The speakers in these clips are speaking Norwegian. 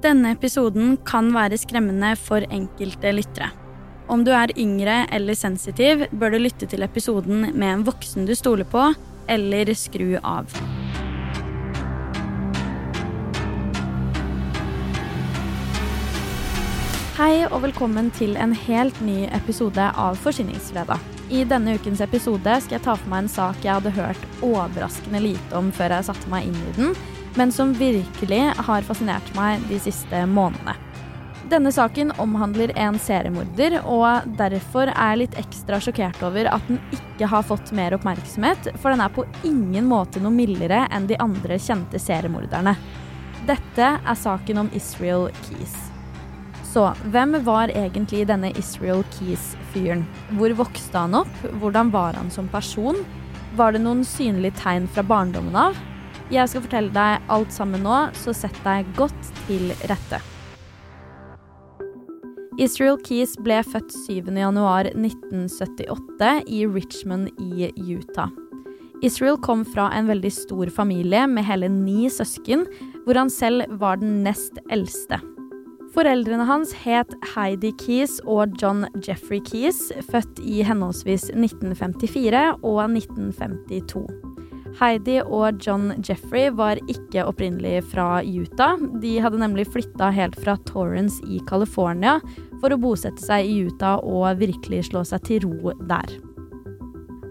Denne episoden kan være skremmende for enkelte lyttere. Om du er yngre eller sensitiv, bør du lytte til episoden med en voksen du stoler på, eller skru av. Hei og velkommen til en helt ny episode av Forsyningsfredag. I denne ukens episode skal jeg ta for meg en sak jeg hadde hørt overraskende lite om før jeg satte meg inn i den, men som virkelig har fascinert meg de siste månedene. Denne saken omhandler en seriemorder, og derfor er jeg litt ekstra sjokkert over at den ikke har fått mer oppmerksomhet, for den er på ingen måte noe mildere enn de andre kjente seriemorderne. Dette er saken om Israel Keys. Så hvem var egentlig denne Israel Keys-fyren? Hvor vokste han opp? Hvordan var han som person? Var det noen synlige tegn fra barndommen av? Jeg skal fortelle deg alt sammen nå, så sett deg godt til rette. Israel Keys ble født 7.1.1978 i Richmond i Utah. Israel kom fra en veldig stor familie med hele ni søsken, hvor han selv var den nest eldste. Foreldrene hans het Heidi Keys og John Jeffrey Keys, født i henholdsvis 1954 og 1952. Heidi og John Jeffrey var ikke opprinnelig fra Utah. De hadde nemlig flytta helt fra Torrance i California for å bosette seg i Utah og virkelig slå seg til ro der.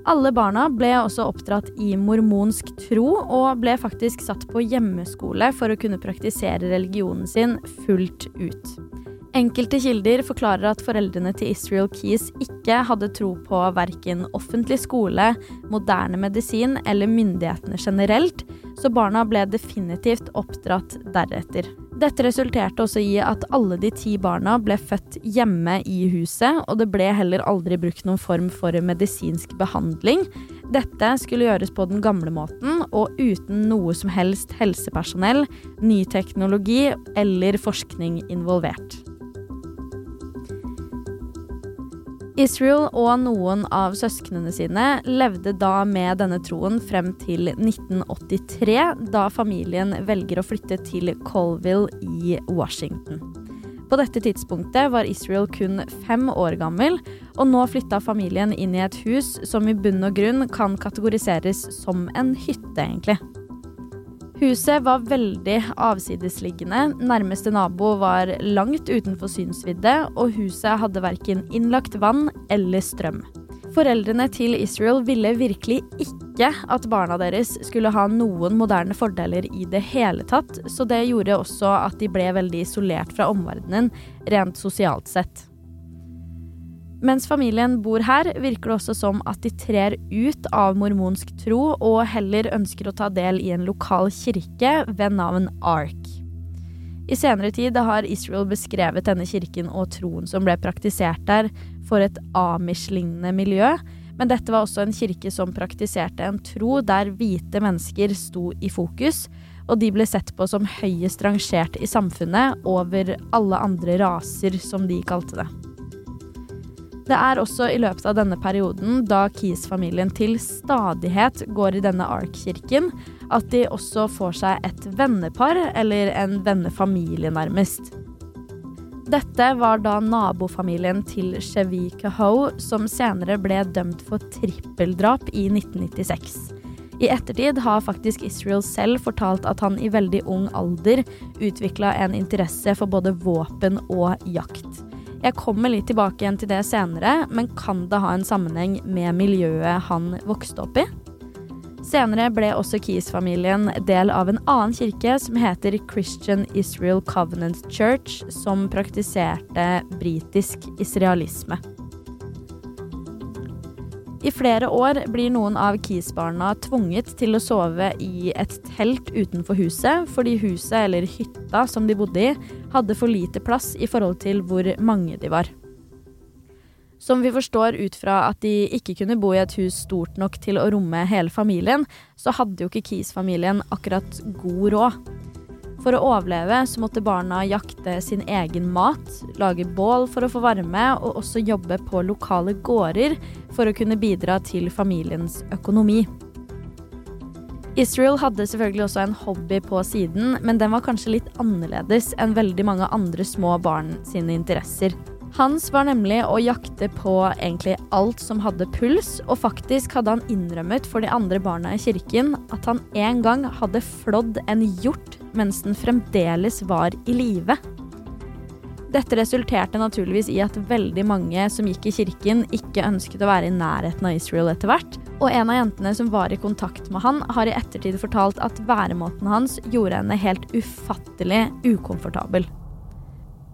Alle barna ble også oppdratt i mormonsk tro, og ble faktisk satt på hjemmeskole for å kunne praktisere religionen sin fullt ut. Enkelte kilder forklarer at foreldrene til Israel Keys ikke hadde tro på verken offentlig skole, moderne medisin eller myndighetene generelt, så barna ble definitivt oppdratt deretter. Dette resulterte også i at alle de ti barna ble født hjemme i huset, og det ble heller aldri brukt noen form for medisinsk behandling. Dette skulle gjøres på den gamle måten, og uten noe som helst helsepersonell, ny teknologi eller forskning involvert. Israel og noen av søsknene sine levde da med denne troen frem til 1983, da familien velger å flytte til Colville i Washington. På dette tidspunktet var Israel kun fem år gammel, og nå flytta familien inn i et hus som i bunn og grunn kan kategoriseres som en hytte, egentlig. Huset var veldig avsidesliggende. Nærmeste nabo var langt utenfor synsvidde, og huset hadde verken innlagt vann eller strøm. Foreldrene til Israel ville virkelig ikke at barna deres skulle ha noen moderne fordeler i det hele tatt, så det gjorde også at de ble veldig isolert fra omverdenen rent sosialt sett. Mens familien bor her, virker det også som at de trer ut av mormonsk tro og heller ønsker å ta del i en lokal kirke ved navn Ark. I senere tid har Israel beskrevet denne kirken og troen som ble praktisert der, for et amish-lignende miljø, men dette var også en kirke som praktiserte en tro der hvite mennesker sto i fokus, og de ble sett på som høyest rangert i samfunnet over alle andre raser, som de kalte det. Det er også i løpet av denne perioden, da Kies-familien til stadighet går i denne Ark-kirken, at de også får seg et vennepar, eller en vennefamilie, nærmest. Dette var da nabofamilien til Chevi Cahoe, som senere ble dømt for trippeldrap i 1996. I ettertid har faktisk Israel selv fortalt at han i veldig ung alder utvikla en interesse for både våpen og jakt. Jeg kommer litt tilbake igjen til det senere, men kan det ha en sammenheng med miljøet han vokste opp i? Senere ble også Keys-familien del av en annen kirke som heter Christian Israel Covenant Church, som praktiserte britisk israelisme. I flere år blir noen av Kis-barna tvunget til å sove i et telt utenfor huset, fordi huset, eller hytta som de bodde i, hadde for lite plass i forhold til hvor mange de var. Som vi forstår ut fra at de ikke kunne bo i et hus stort nok til å romme hele familien, så hadde jo ikke Kis-familien akkurat god råd. For å overleve så måtte barna jakte sin egen mat, lage bål for å få varme, og også jobbe på lokale gårder for å kunne bidra til familiens økonomi. Israel hadde selvfølgelig også en hobby på siden, men den var kanskje litt annerledes enn veldig mange andre små barn sine interesser. Hans var nemlig å jakte på egentlig alt som hadde puls, og faktisk hadde han innrømmet for de andre barna i kirken at han en gang hadde flådd en hjort mens den fremdeles var i live. Dette resulterte naturligvis i at veldig mange som gikk i kirken, ikke ønsket å være i nærheten av Israel etter hvert, og en av jentene som var i kontakt med han, har i ettertid fortalt at væremåten hans gjorde henne helt ufattelig ukomfortabel.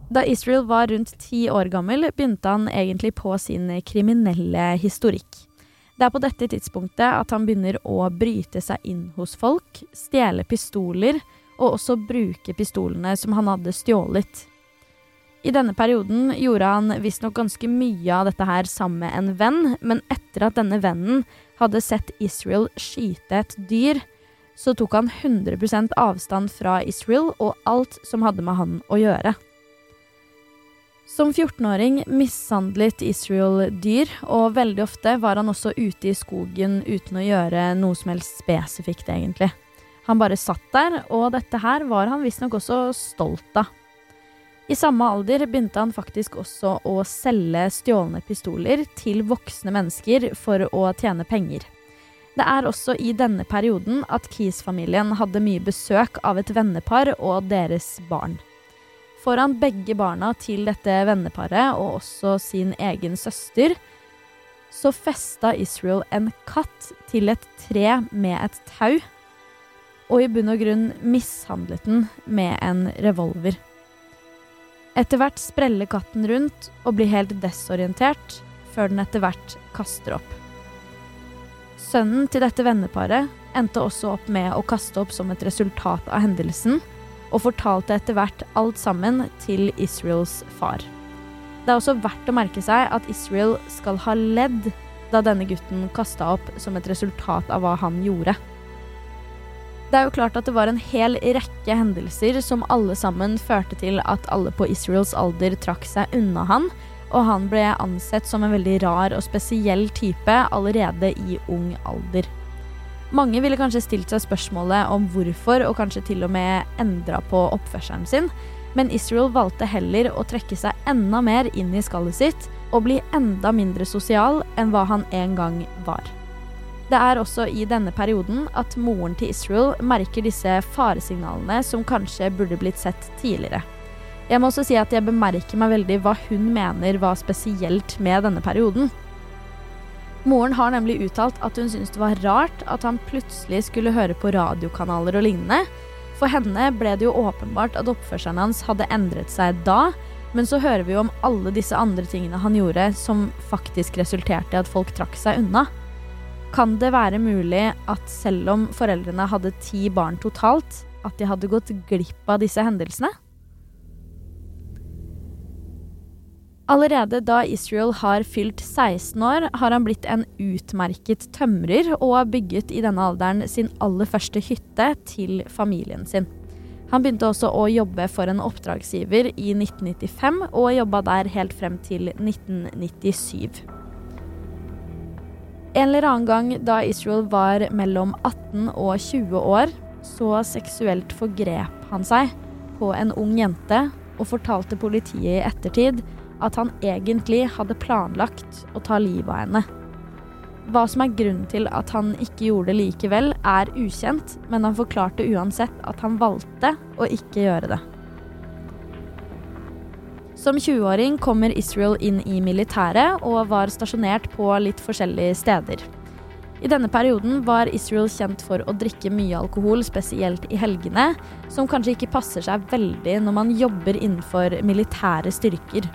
Da Israel var rundt ti år gammel, begynte han egentlig på sin kriminelle historikk. Det er på dette tidspunktet at han begynner å bryte seg inn hos folk, stjele pistoler og også bruke pistolene som han hadde stjålet. I denne perioden gjorde han visstnok ganske mye av dette her sammen med en venn, men etter at denne vennen hadde sett Israel skyte et dyr, så tok han 100% avstand fra Israel og alt som hadde med han å gjøre. Som 14-åring mishandlet Israel dyr, og veldig ofte var han også ute i skogen uten å gjøre noe som helst spesifikt, egentlig. Han bare satt der, og dette her var han visstnok også stolt av. I samme alder begynte han faktisk også å selge stjålne pistoler til voksne mennesker for å tjene penger. Det er også i denne perioden at Keys-familien hadde mye besøk av et vennepar og deres barn. Foran begge barna til dette venneparet, og også sin egen søster, så festa Israel en katt til et tre med et tau, og i bunn og grunn mishandlet den med en revolver. Etter hvert spreller katten rundt og blir helt desorientert, før den etter hvert kaster opp. Sønnen til dette venneparet endte også opp med å kaste opp som et resultat av hendelsen, og fortalte etter hvert alt sammen til Israels far. Det er også verdt å merke seg at Israel skal ha ledd da denne gutten kasta opp som et resultat av hva han gjorde. Det er jo klart at det var en hel rekke hendelser som alle sammen førte til at alle på Israels alder trakk seg unna han, og han ble ansett som en veldig rar og spesiell type allerede i ung alder. Mange ville kanskje stilt seg spørsmålet om hvorfor, og kanskje til og med endra på oppførselen sin, men Israel valgte heller å trekke seg enda mer inn i skallet sitt og bli enda mindre sosial enn hva han en gang var. Det er også i denne perioden at moren til Israel merker disse faresignalene som kanskje burde blitt sett tidligere. Jeg må også si at jeg bemerker meg veldig hva hun mener var spesielt med denne perioden. Moren har nemlig uttalt at hun syntes det var rart at han plutselig skulle høre på radiokanaler og lignende. For henne ble det jo åpenbart at oppførselen hans hadde endret seg da, men så hører vi jo om alle disse andre tingene han gjorde som faktisk resulterte i at folk trakk seg unna. Kan det være mulig at selv om foreldrene hadde ti barn totalt, at de hadde gått glipp av disse hendelsene? Allerede da Israel har fylt 16 år, har han blitt en utmerket tømrer og har bygget i denne alderen sin aller første hytte til familien sin. Han begynte også å jobbe for en oppdragsgiver i 1995, og jobba der helt frem til 1997. En eller annen gang da Israel var mellom 18 og 20 år, så seksuelt forgrep han seg på en ung jente og fortalte politiet i ettertid at han egentlig hadde planlagt å ta livet av henne. Hva som er grunnen til at han ikke gjorde det likevel, er ukjent, men han forklarte uansett at han valgte å ikke gjøre det. Som 20-åring kommer Israel inn i militæret og var stasjonert på litt forskjellige steder. I denne perioden var Israel kjent for å drikke mye alkohol, spesielt i helgene, som kanskje ikke passer seg veldig når man jobber innenfor militære styrker.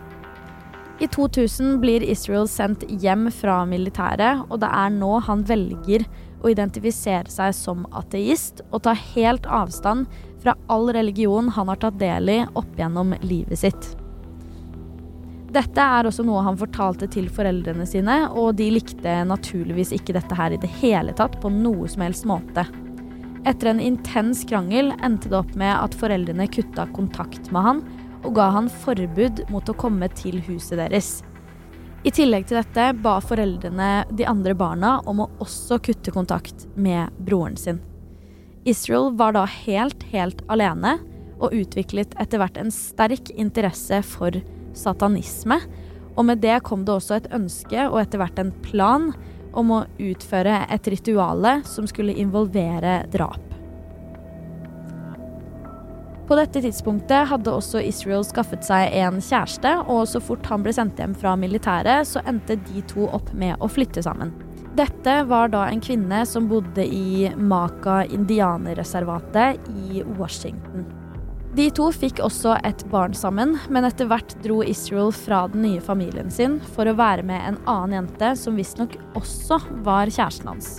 I 2000 blir Israel sendt hjem fra militæret, og det er nå han velger å identifisere seg som ateist og ta helt avstand fra all religion han har tatt del i opp gjennom livet sitt. Dette er også noe han fortalte til foreldrene sine, og de likte naturligvis ikke dette her i det hele tatt på noe som helst måte. Etter en intens krangel endte det opp med at foreldrene kutta kontakt med han og ga han forbud mot å komme til huset deres. I tillegg til dette ba foreldrene de andre barna om å også kutte kontakt med broren sin. Israel var da helt, helt alene og utviklet etter hvert en sterk interesse for satanisme. Og med det kom det også et ønske og etter hvert en plan om å utføre et rituale som skulle involvere drap. På dette tidspunktet hadde også Israel skaffet seg en kjæreste, og så fort han ble sendt hjem fra militæret, så endte de to opp med å flytte sammen. Dette var da en kvinne som bodde i Maka indianerreservatet i Washington. De to fikk også et barn sammen, men etter hvert dro Israel fra den nye familien sin for å være med en annen jente som visstnok også var kjæresten hans.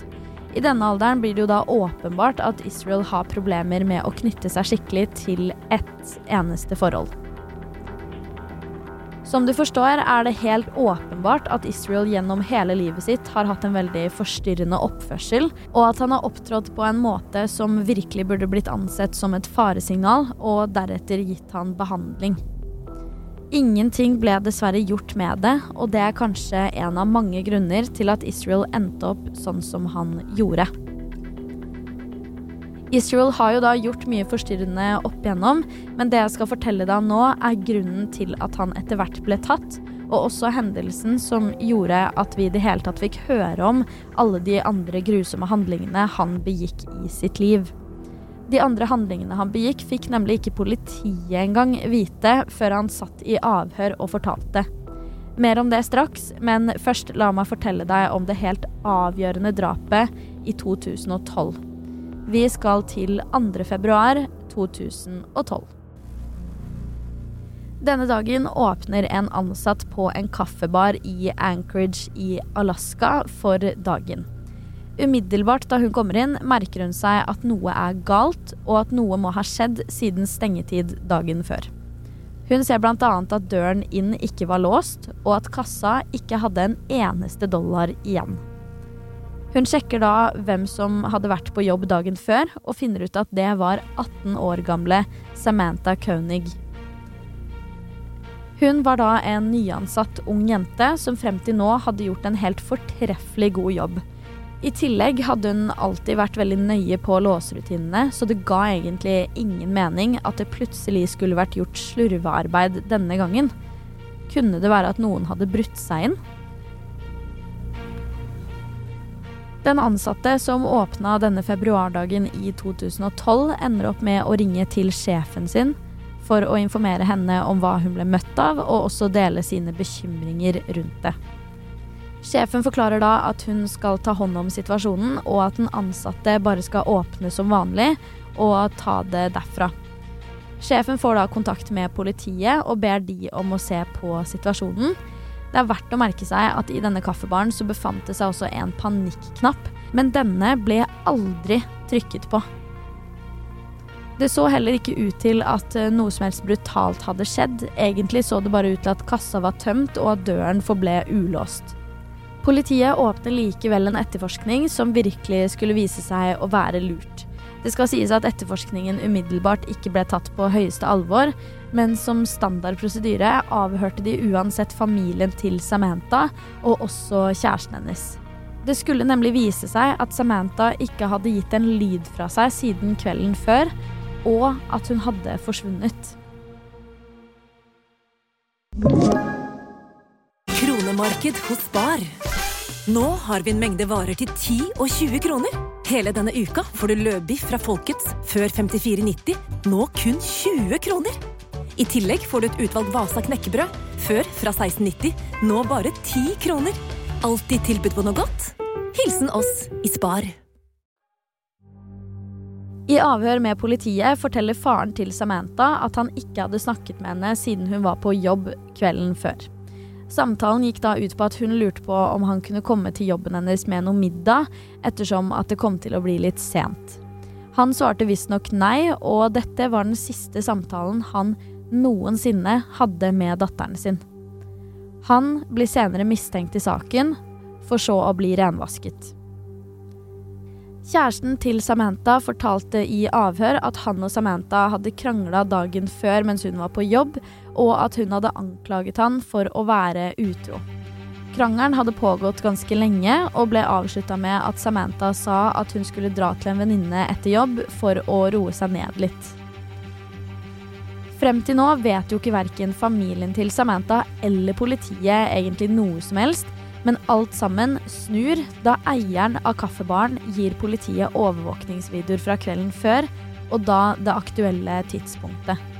I denne alderen blir det jo da åpenbart at Israel har problemer med å knytte seg skikkelig til ett eneste forhold. Som du forstår, er det helt åpenbart at Israel gjennom hele livet sitt har hatt en veldig forstyrrende oppførsel, og at han har opptrådt på en måte som virkelig burde blitt ansett som et faresignal, og deretter gitt han behandling. Ingenting ble dessverre gjort med det, og det er kanskje en av mange grunner til at Israel endte opp sånn som han gjorde. Israel har jo da gjort mye forstyrrende opp igjennom, men det jeg skal fortelle deg nå, er grunnen til at han etter hvert ble tatt, og også hendelsen som gjorde at vi i det hele tatt fikk høre om alle de andre grusomme handlingene han begikk i sitt liv. De andre handlingene han begikk, fikk nemlig ikke politiet engang vite før han satt i avhør og fortalte. Mer om det straks, men først la meg fortelle deg om det helt avgjørende drapet i 2012. Vi skal til 2. februar 2012. Denne dagen åpner en ansatt på en kaffebar i Anchorage i Alaska for dagen. Umiddelbart da hun kommer inn, merker hun seg at noe er galt, og at noe må ha skjedd siden stengetid dagen før. Hun ser bl.a. at døren inn ikke var låst, og at kassa ikke hadde en eneste dollar igjen. Hun sjekker da hvem som hadde vært på jobb dagen før, og finner ut at det var 18 år gamle Samantha Koenig. Hun var da en nyansatt ung jente som frem til nå hadde gjort en helt fortreffelig god jobb. I tillegg hadde hun alltid vært veldig nøye på låserutinene, så det ga egentlig ingen mening at det plutselig skulle vært gjort slurvearbeid denne gangen. Kunne det være at noen hadde brutt seg inn? Den ansatte som åpna denne februardagen i 2012, ender opp med å ringe til sjefen sin for å informere henne om hva hun ble møtt av, og også dele sine bekymringer rundt det. Sjefen forklarer da at hun skal ta hånd om situasjonen, og at den ansatte bare skal åpne som vanlig og ta det derfra. Sjefen får da kontakt med politiet og ber de om å se på situasjonen. Det er verdt å merke seg at i denne kaffebaren så befant det seg også en panikknapp, men denne ble aldri trykket på. Det så heller ikke ut til at eh, noe som helst brutalt hadde skjedd. Egentlig så det bare ut til at kassa var tømt og at døren forble ulåst. Politiet åpner likevel en etterforskning som virkelig skulle vise seg å være lurt. Det skal sies at etterforskningen umiddelbart ikke ble tatt på høyeste alvor, men som standard prosedyre avhørte de uansett familien til Samantha og også kjæresten hennes. Det skulle nemlig vise seg at Samantha ikke hadde gitt en lyd fra seg siden kvelden før, og at hun hadde forsvunnet. Kronemarked hos Bar. Nå har vi en mengde varer til 10 og 20 kroner. Hele denne uka får du løbiff fra Folkets før 54,90, nå kun 20 kroner. I tillegg får du et utvalgt Vasa knekkebrød, før fra 16,90, nå bare 10 kroner. Alltid tilbud på noe godt. Hilsen oss i Spar. I avhør med politiet forteller faren til Samantha at han ikke hadde snakket med henne siden hun var på jobb kvelden før. Samtalen gikk da ut på at hun lurte på om han kunne komme til jobben hennes med noe middag, ettersom at det kom til å bli litt sent. Han svarte visstnok nei, og dette var den siste samtalen han noensinne hadde med datteren sin. Han blir senere mistenkt i saken, for så å bli renvasket. Kjæresten til Samantha fortalte i avhør at han og Samantha hadde krangla dagen før mens hun var på jobb, og at hun hadde anklaget han for å være utro. Krangelen hadde pågått ganske lenge og ble avslutta med at Samantha sa at hun skulle dra til en venninne etter jobb for å roe seg ned litt. Frem til nå vet jo ikke verken familien til Samantha eller politiet egentlig noe som helst, men alt sammen snur da eieren av kaffebaren gir politiet overvåkningsvideoer fra kvelden før, og da det aktuelle tidspunktet.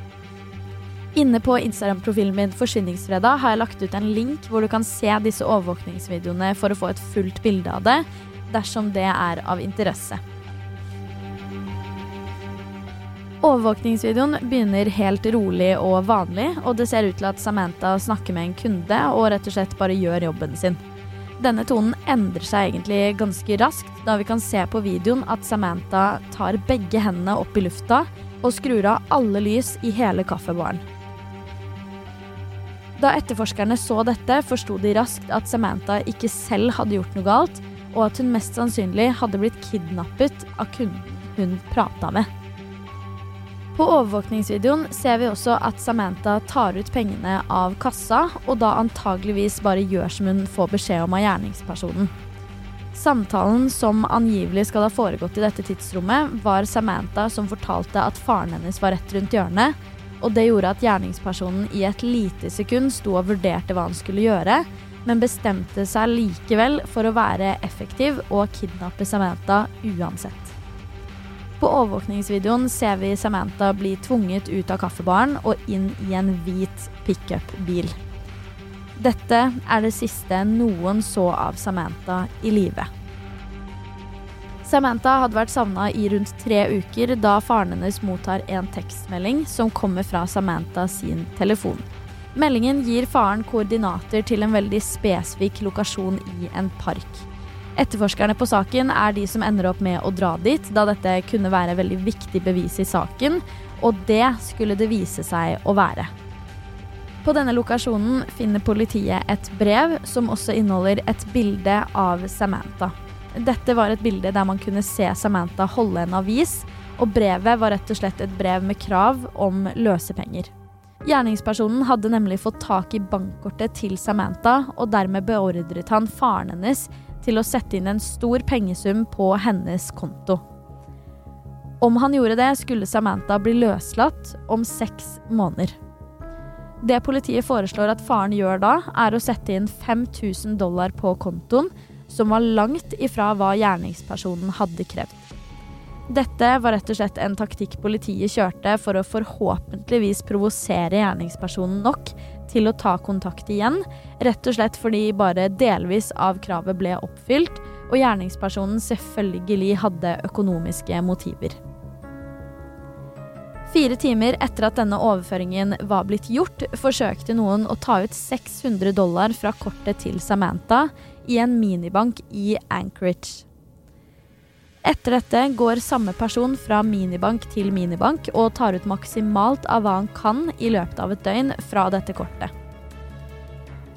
Inne på Instagram-profilen min Forsvinningsfredag har jeg lagt ut en link hvor du kan se disse overvåkningsvideoene for å få et fullt bilde av det, dersom det er av interesse. Overvåkningsvideoen begynner helt rolig og vanlig, og det ser ut til at Samantha snakker med en kunde og rett og slett bare gjør jobben sin. Denne tonen endrer seg egentlig ganske raskt, da vi kan se på videoen at Samantha tar begge hendene opp i lufta og skrur av alle lys i hele kaffebaren. Da etterforskerne så dette, forsto de raskt at Samantha ikke selv hadde gjort noe galt, og at hun mest sannsynlig hadde blitt kidnappet av kunden hun prata med. På overvåkningsvideoen ser vi også at Samantha tar ut pengene av kassa, og da antageligvis bare gjør som hun får beskjed om av gjerningspersonen. Samtalen som angivelig skal ha foregått i dette tidsrommet, var Samantha som fortalte at faren hennes var rett rundt hjørnet, og det gjorde at gjerningspersonen i et lite sekund sto og vurderte hva han skulle gjøre, men bestemte seg likevel for å være effektiv og kidnappe Samantha uansett. På overvåkningsvideoen ser vi Samantha bli tvunget ut av kaffebaren og inn i en hvit pickup-bil. Dette er det siste noen så av Samantha i live. Samantha hadde vært savna i rundt tre uker da faren hennes mottar en tekstmelding som kommer fra Samantha sin telefon. Meldingen gir faren koordinater til en veldig spesifikk lokasjon i en park. Etterforskerne på saken er de som ender opp med å dra dit, da dette kunne være veldig viktig bevis i saken, og det skulle det vise seg å være. På denne lokasjonen finner politiet et brev som også inneholder et bilde av Samantha. Dette var et bilde der man kunne se Samantha holde en avis, og brevet var rett og slett et brev med krav om løsepenger. Gjerningspersonen hadde nemlig fått tak i bankkortet til Samantha, og dermed beordret han faren hennes til å sette inn en stor pengesum på hennes konto. Om han gjorde det, skulle Samantha bli løslatt om seks måneder. Det politiet foreslår at faren gjør da, er å sette inn 5000 dollar på kontoen, som var langt ifra hva gjerningspersonen hadde krevd. Dette var rett og slett en taktikk politiet kjørte for å forhåpentligvis provosere gjerningspersonen nok til å ta kontakt igjen, rett og slett fordi bare delvis av kravet ble oppfylt, og gjerningspersonen selvfølgelig hadde økonomiske motiver. Fire timer etter at denne overføringen var blitt gjort, forsøkte noen å ta ut 600 dollar fra kortet til Samantha i en minibank i Anchorage. Etter dette går samme person fra minibank til minibank og tar ut maksimalt av hva han kan i løpet av et døgn fra dette kortet.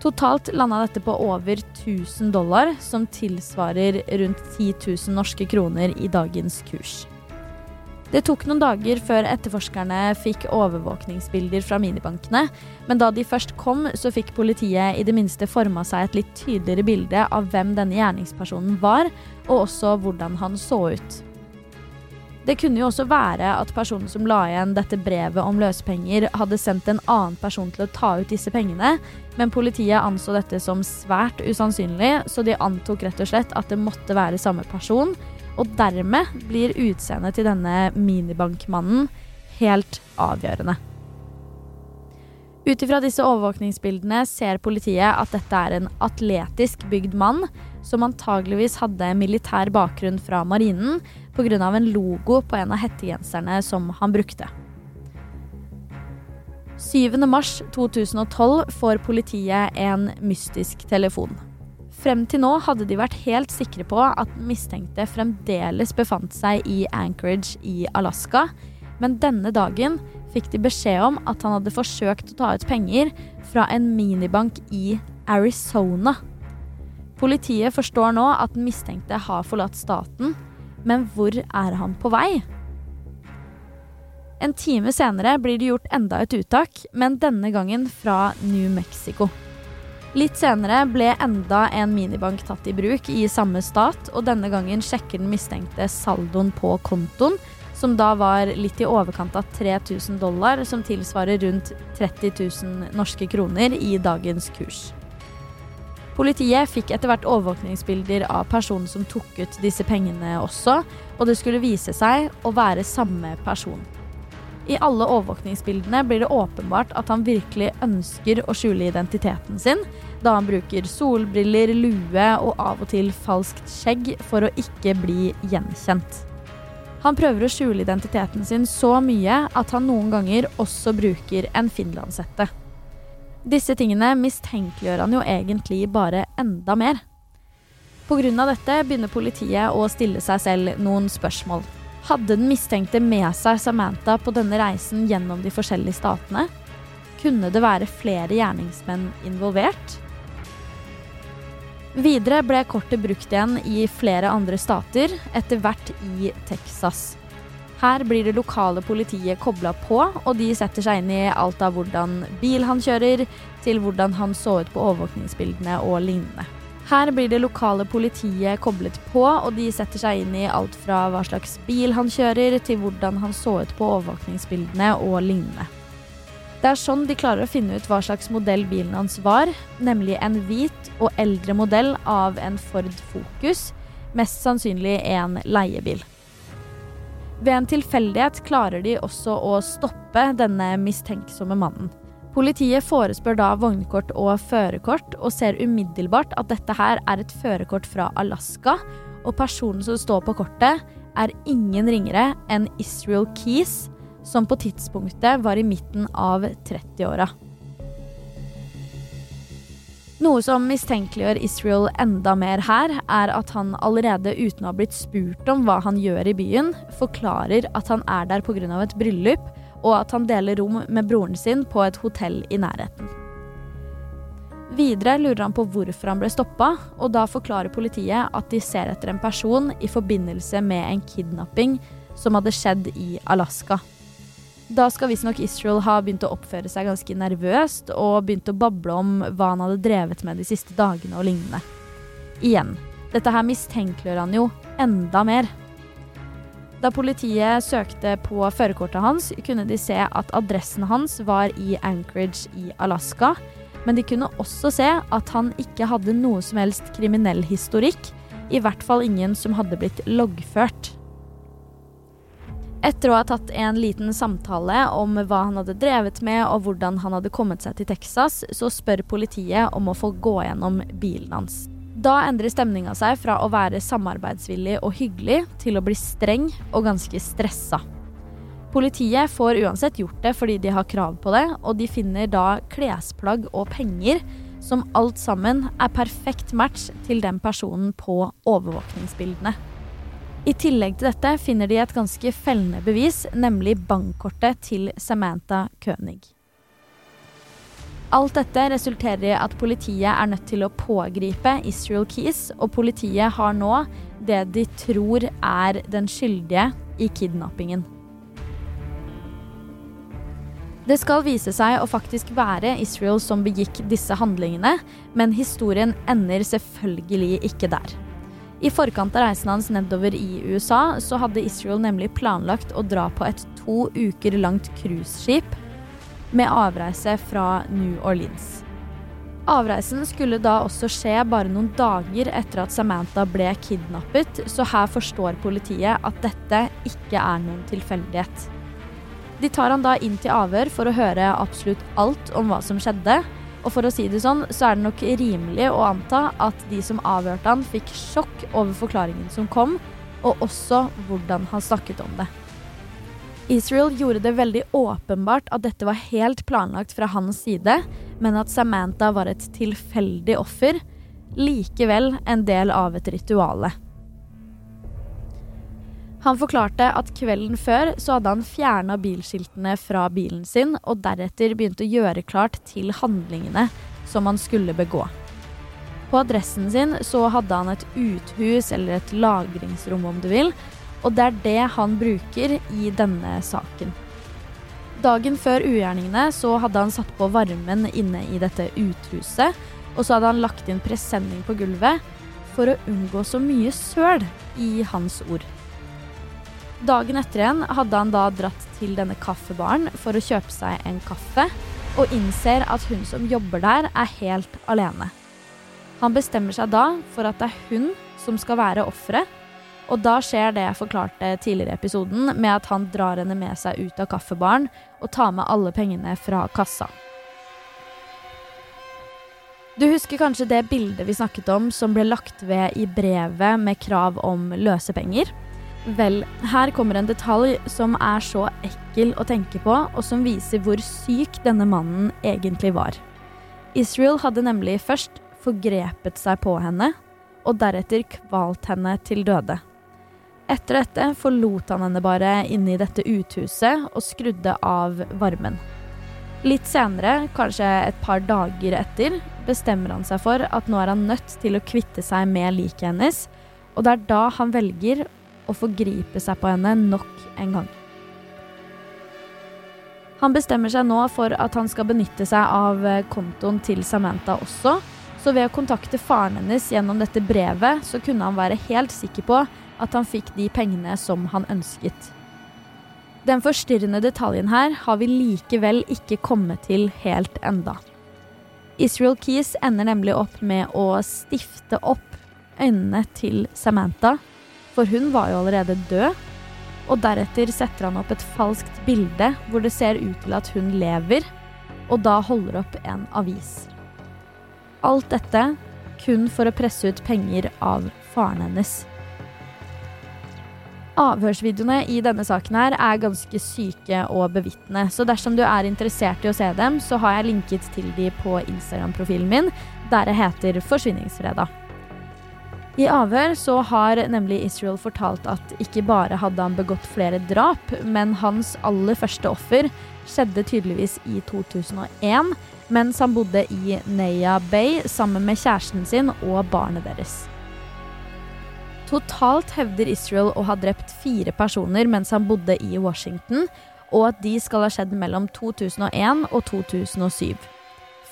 Totalt landa dette på over 1000 dollar, som tilsvarer rundt 10 000 norske kroner i dagens kurs. Det tok noen dager før etterforskerne fikk overvåkningsbilder fra minibankene, men da de først kom, så fikk politiet i det minste forma seg et litt tydeligere bilde av hvem denne gjerningspersonen var, og også hvordan han så ut. Det kunne jo også være at personen som la igjen dette brevet om løsepenger, hadde sendt en annen person til å ta ut disse pengene, men politiet anså dette som svært usannsynlig, så de antok rett og slett at det måtte være samme person, og dermed blir utseendet til denne minibankmannen helt avgjørende. Ut ifra disse overvåkningsbildene ser politiet at dette er en atletisk bygd mann som antageligvis hadde militær bakgrunn fra marinen pga. en logo på en av hettegenserne som han brukte. 7.3.2012 får politiet en mystisk telefon. Frem til nå hadde de vært helt sikre på at mistenkte fremdeles befant seg i Anchorage i Alaska, men denne dagen fikk de beskjed om at han hadde forsøkt å ta ut penger fra en minibank i Arizona. Politiet forstår nå at den mistenkte har forlatt staten, men hvor er han på vei? En time senere blir det gjort enda et uttak, men denne gangen fra New Mexico. Litt senere ble enda en minibank tatt i bruk i samme stat, og denne gangen sjekker den mistenkte saldoen på kontoen, som da var litt i overkant av 3000 dollar, som tilsvarer rundt 30 000 norske kroner i dagens kurs. Politiet fikk etter hvert overvåkningsbilder av personen som tok ut disse pengene også, og det skulle vise seg å være samme person. I alle overvåkningsbildene blir det åpenbart at han virkelig ønsker å skjule identiteten sin, da han bruker solbriller, lue og av og til falskt skjegg for å ikke bli gjenkjent. Han prøver å skjule identiteten sin så mye at han noen ganger også bruker en finlandshette. Disse tingene mistenkeliggjør han jo egentlig bare enda mer. Pga. dette begynner politiet å stille seg selv noen spørsmål. Hadde den mistenkte med seg Samantha på denne reisen gjennom de forskjellige statene? Kunne det være flere gjerningsmenn involvert? Videre ble kortet brukt igjen i flere andre stater, etter hvert i Texas. Her blir det lokale politiet kobla på, og de setter seg inn i alt av hvordan bil han kjører, til hvordan han så ut på overvåkningsbildene og lignende. Her blir det lokale politiet koblet på, og de setter seg inn i alt fra hva slags bil han kjører, til hvordan han så ut på overvåkningsbildene og lignende. Det er sånn de klarer å finne ut hva slags modell bilen hans var, nemlig en hvit og eldre modell av en Ford Focus, mest sannsynlig en leiebil. Ved en tilfeldighet klarer de også å stoppe denne mistenksomme mannen. Politiet forespør da vognkort og førerkort, og ser umiddelbart at dette her er et førerkort fra Alaska, og personen som står på kortet, er ingen ringere enn Israel Keys, som på tidspunktet var i midten av 30-åra. Noe som mistenkeliggjør Israel enda mer her, er at han allerede uten å ha blitt spurt om hva han gjør i byen, forklarer at han er der pga. et bryllup, og at han deler rom med broren sin på et hotell i nærheten. Videre lurer han på hvorfor han ble stoppa, og da forklarer politiet at de ser etter en person i forbindelse med en kidnapping som hadde skjedd i Alaska. Da skal visstnok Israel ha begynt å oppføre seg ganske nervøst og begynt å bable om hva han hadde drevet med de siste dagene og lignende. Igjen, dette her mistenkeliggjør han jo enda mer. Da politiet søkte på førerkortet hans, kunne de se at adressen hans var i Anchorage i Alaska, men de kunne også se at han ikke hadde noe som helst kriminell historikk, i hvert fall ingen som hadde blitt loggført. Etter å ha tatt en liten samtale om hva han hadde drevet med og hvordan han hadde kommet seg til Texas, så spør politiet om å få gå gjennom bilen hans. Da endrer stemninga seg fra å være samarbeidsvillig og hyggelig til å bli streng og ganske stressa. Politiet får uansett gjort det fordi de har krav på det, og de finner da klesplagg og penger som alt sammen er perfekt match til den personen på overvåkningsbildene. I tillegg til dette finner de et ganske fellende bevis, nemlig bankkortet til Samantha König. Alt dette resulterer i at politiet er nødt til å pågripe Israel Keys, og politiet har nå det de tror er den skyldige i kidnappingen. Det skal vise seg å faktisk være Israel som begikk disse handlingene, men historien ender selvfølgelig ikke der. I forkant av reisen hans nedover i USA så hadde Israel nemlig planlagt å dra på et to uker langt cruiseskip med avreise fra New Orleans. Avreisen skulle da også skje bare noen dager etter at Samantha ble kidnappet, så her forstår politiet at dette ikke er noen tilfeldighet. De tar han da inn til avhør for å høre absolutt alt om hva som skjedde, og for å si det sånn, så er det nok rimelig å anta at de som avhørte han, fikk sjokk over forklaringen som kom, og også hvordan han snakket om det. Israel gjorde det veldig åpenbart at dette var helt planlagt fra hans side, men at Samantha var et tilfeldig offer, likevel en del av et rituale. Han forklarte at kvelden før så hadde han fjerna bilskiltene fra bilen sin, og deretter begynt å gjøre klart til handlingene som han skulle begå. På adressen sin så hadde han et uthus, eller et lagringsrom om du vil, og det er det han bruker i denne saken. Dagen før ugjerningene så hadde han satt på varmen inne i dette uthuset, og så hadde han lagt inn presenning på gulvet for å unngå så mye søl, i hans ord. Dagen etter igjen hadde han da dratt til denne kaffebaren for å kjøpe seg en kaffe, og innser at hun som jobber der, er helt alene. Han bestemmer seg da for at det er hun som skal være offeret, og da skjer det jeg forklarte tidligere i episoden, med at han drar henne med seg ut av kaffebaren og tar med alle pengene fra kassa. Du husker kanskje det bildet vi snakket om som ble lagt ved i brevet med krav om løsepenger? Vel, her kommer en detalj som er så ekkel å tenke på, og som viser hvor syk denne mannen egentlig var. Israel hadde nemlig først forgrepet seg på henne, og deretter kvalt henne til døde. Etter dette forlot han henne bare inne i dette uthuset og skrudde av varmen. Litt senere, kanskje et par dager etter, bestemmer han seg for at nå er han nødt til å kvitte seg med liket hennes, og det er da han velger å forgripe seg på henne nok en gang. Han bestemmer seg nå for at han skal benytte seg av eh, kontoen til Samantha også, så ved å kontakte faren hennes gjennom dette brevet, så kunne han være helt sikker på at han fikk de pengene som han ønsket. Den forstyrrende detaljen her har vi likevel ikke kommet til helt enda. Israel Keys ender nemlig opp med å stifte opp øynene til Samantha for hun var jo allerede død. Og deretter setter han opp et falskt bilde hvor det ser ut til at hun lever, og da holder opp en avis. Alt dette kun for å presse ut penger av faren hennes. Avhørsvideoene i denne saken her er ganske syke å bevitne, så dersom du er interessert i å se dem, så har jeg linket til de på Instagram-profilen min, der jeg heter Forsvinningsfredag. I avhør så har nemlig Israel fortalt at ikke bare hadde han begått flere drap, men hans aller første offer skjedde tydeligvis i 2001, mens han bodde i Neya Bay sammen med kjæresten sin og barnet deres. Totalt hevder Israel å ha drept fire personer mens han bodde i Washington, og at de skal ha skjedd mellom 2001 og 2007.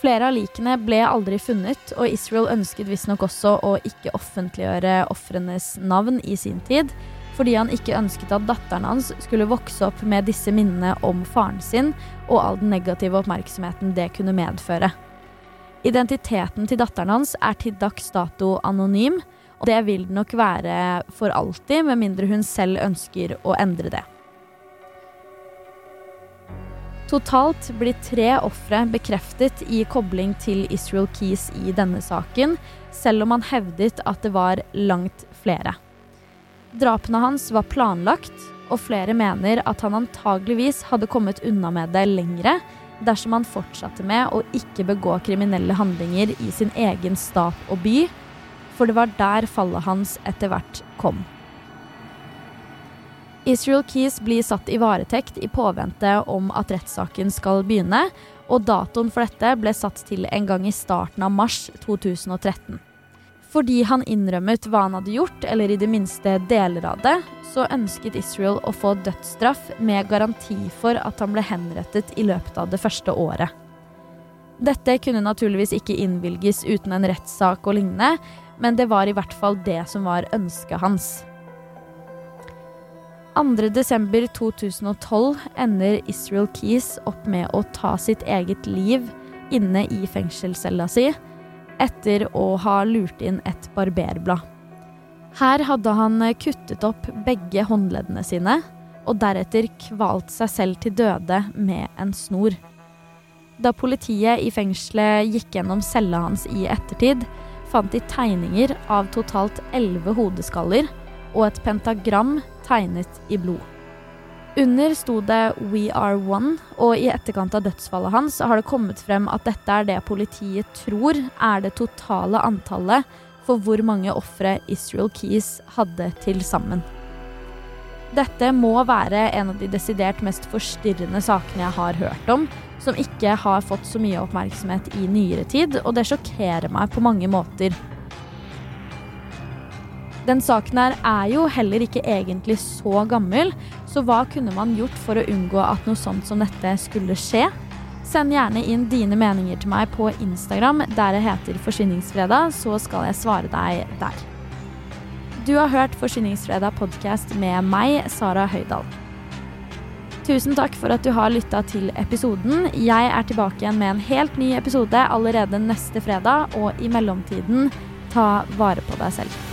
Flere av likene ble aldri funnet, og Israel ønsket visstnok også å ikke offentliggjøre ofrenes navn i sin tid, fordi han ikke ønsket at datteren hans skulle vokse opp med disse minnene om faren sin og all den negative oppmerksomheten det kunne medføre. Identiteten til datteren hans er til dags dato anonym, og det vil det nok være for alltid, med mindre hun selv ønsker å endre det. Totalt blir tre ofre bekreftet i kobling til Israel Keys i denne saken, selv om han hevdet at det var langt flere. Drapene hans var planlagt, og flere mener at han antageligvis hadde kommet unna med det lengre dersom han fortsatte med å ikke begå kriminelle handlinger i sin egen stat og by, for det var der fallet hans etter hvert kom. Israel Keys blir satt i varetekt i påvente om at rettssaken skal begynne, og datoen for dette ble satt til en gang i starten av mars 2013. Fordi han innrømmet hva han hadde gjort, eller i det minste deler av det, så ønsket Israel å få dødsstraff med garanti for at han ble henrettet i løpet av det første året. Dette kunne naturligvis ikke innvilges uten en rettssak og lignende, men det var i hvert fall det som var ønsket hans. 2.12.2012 ender Israel Keys opp med å ta sitt eget liv inne i fengselscella si etter å ha lurt inn et barberblad. Her hadde han kuttet opp begge håndleddene sine og deretter kvalt seg selv til døde med en snor. Da politiet i fengselet gikk gjennom cella hans i ettertid, fant de tegninger av totalt elleve hodeskaller og et pentagram tegnet i blod. Under sto det We Are One, og i etterkant av dødsfallet hans har det kommet frem at dette er det politiet tror er det totale antallet for hvor mange ofre Israel Keys hadde til sammen. Dette må være en av de desidert mest forstyrrende sakene jeg har hørt om, som ikke har fått så mye oppmerksomhet i nyere tid, og det sjokkerer meg på mange måter. Den saken her er jo heller ikke egentlig så gammel, så hva kunne man gjort for å unngå at noe sånt som dette skulle skje? Send gjerne inn dine meninger til meg på Instagram, der jeg heter Forsvinningsfredag, så skal jeg svare deg der. Du har hørt Forsyningsfredag podkast med meg, Sara Høydahl. Tusen takk for at du har lytta til episoden. Jeg er tilbake igjen med en helt ny episode allerede neste fredag, og i mellomtiden, ta vare på deg selv.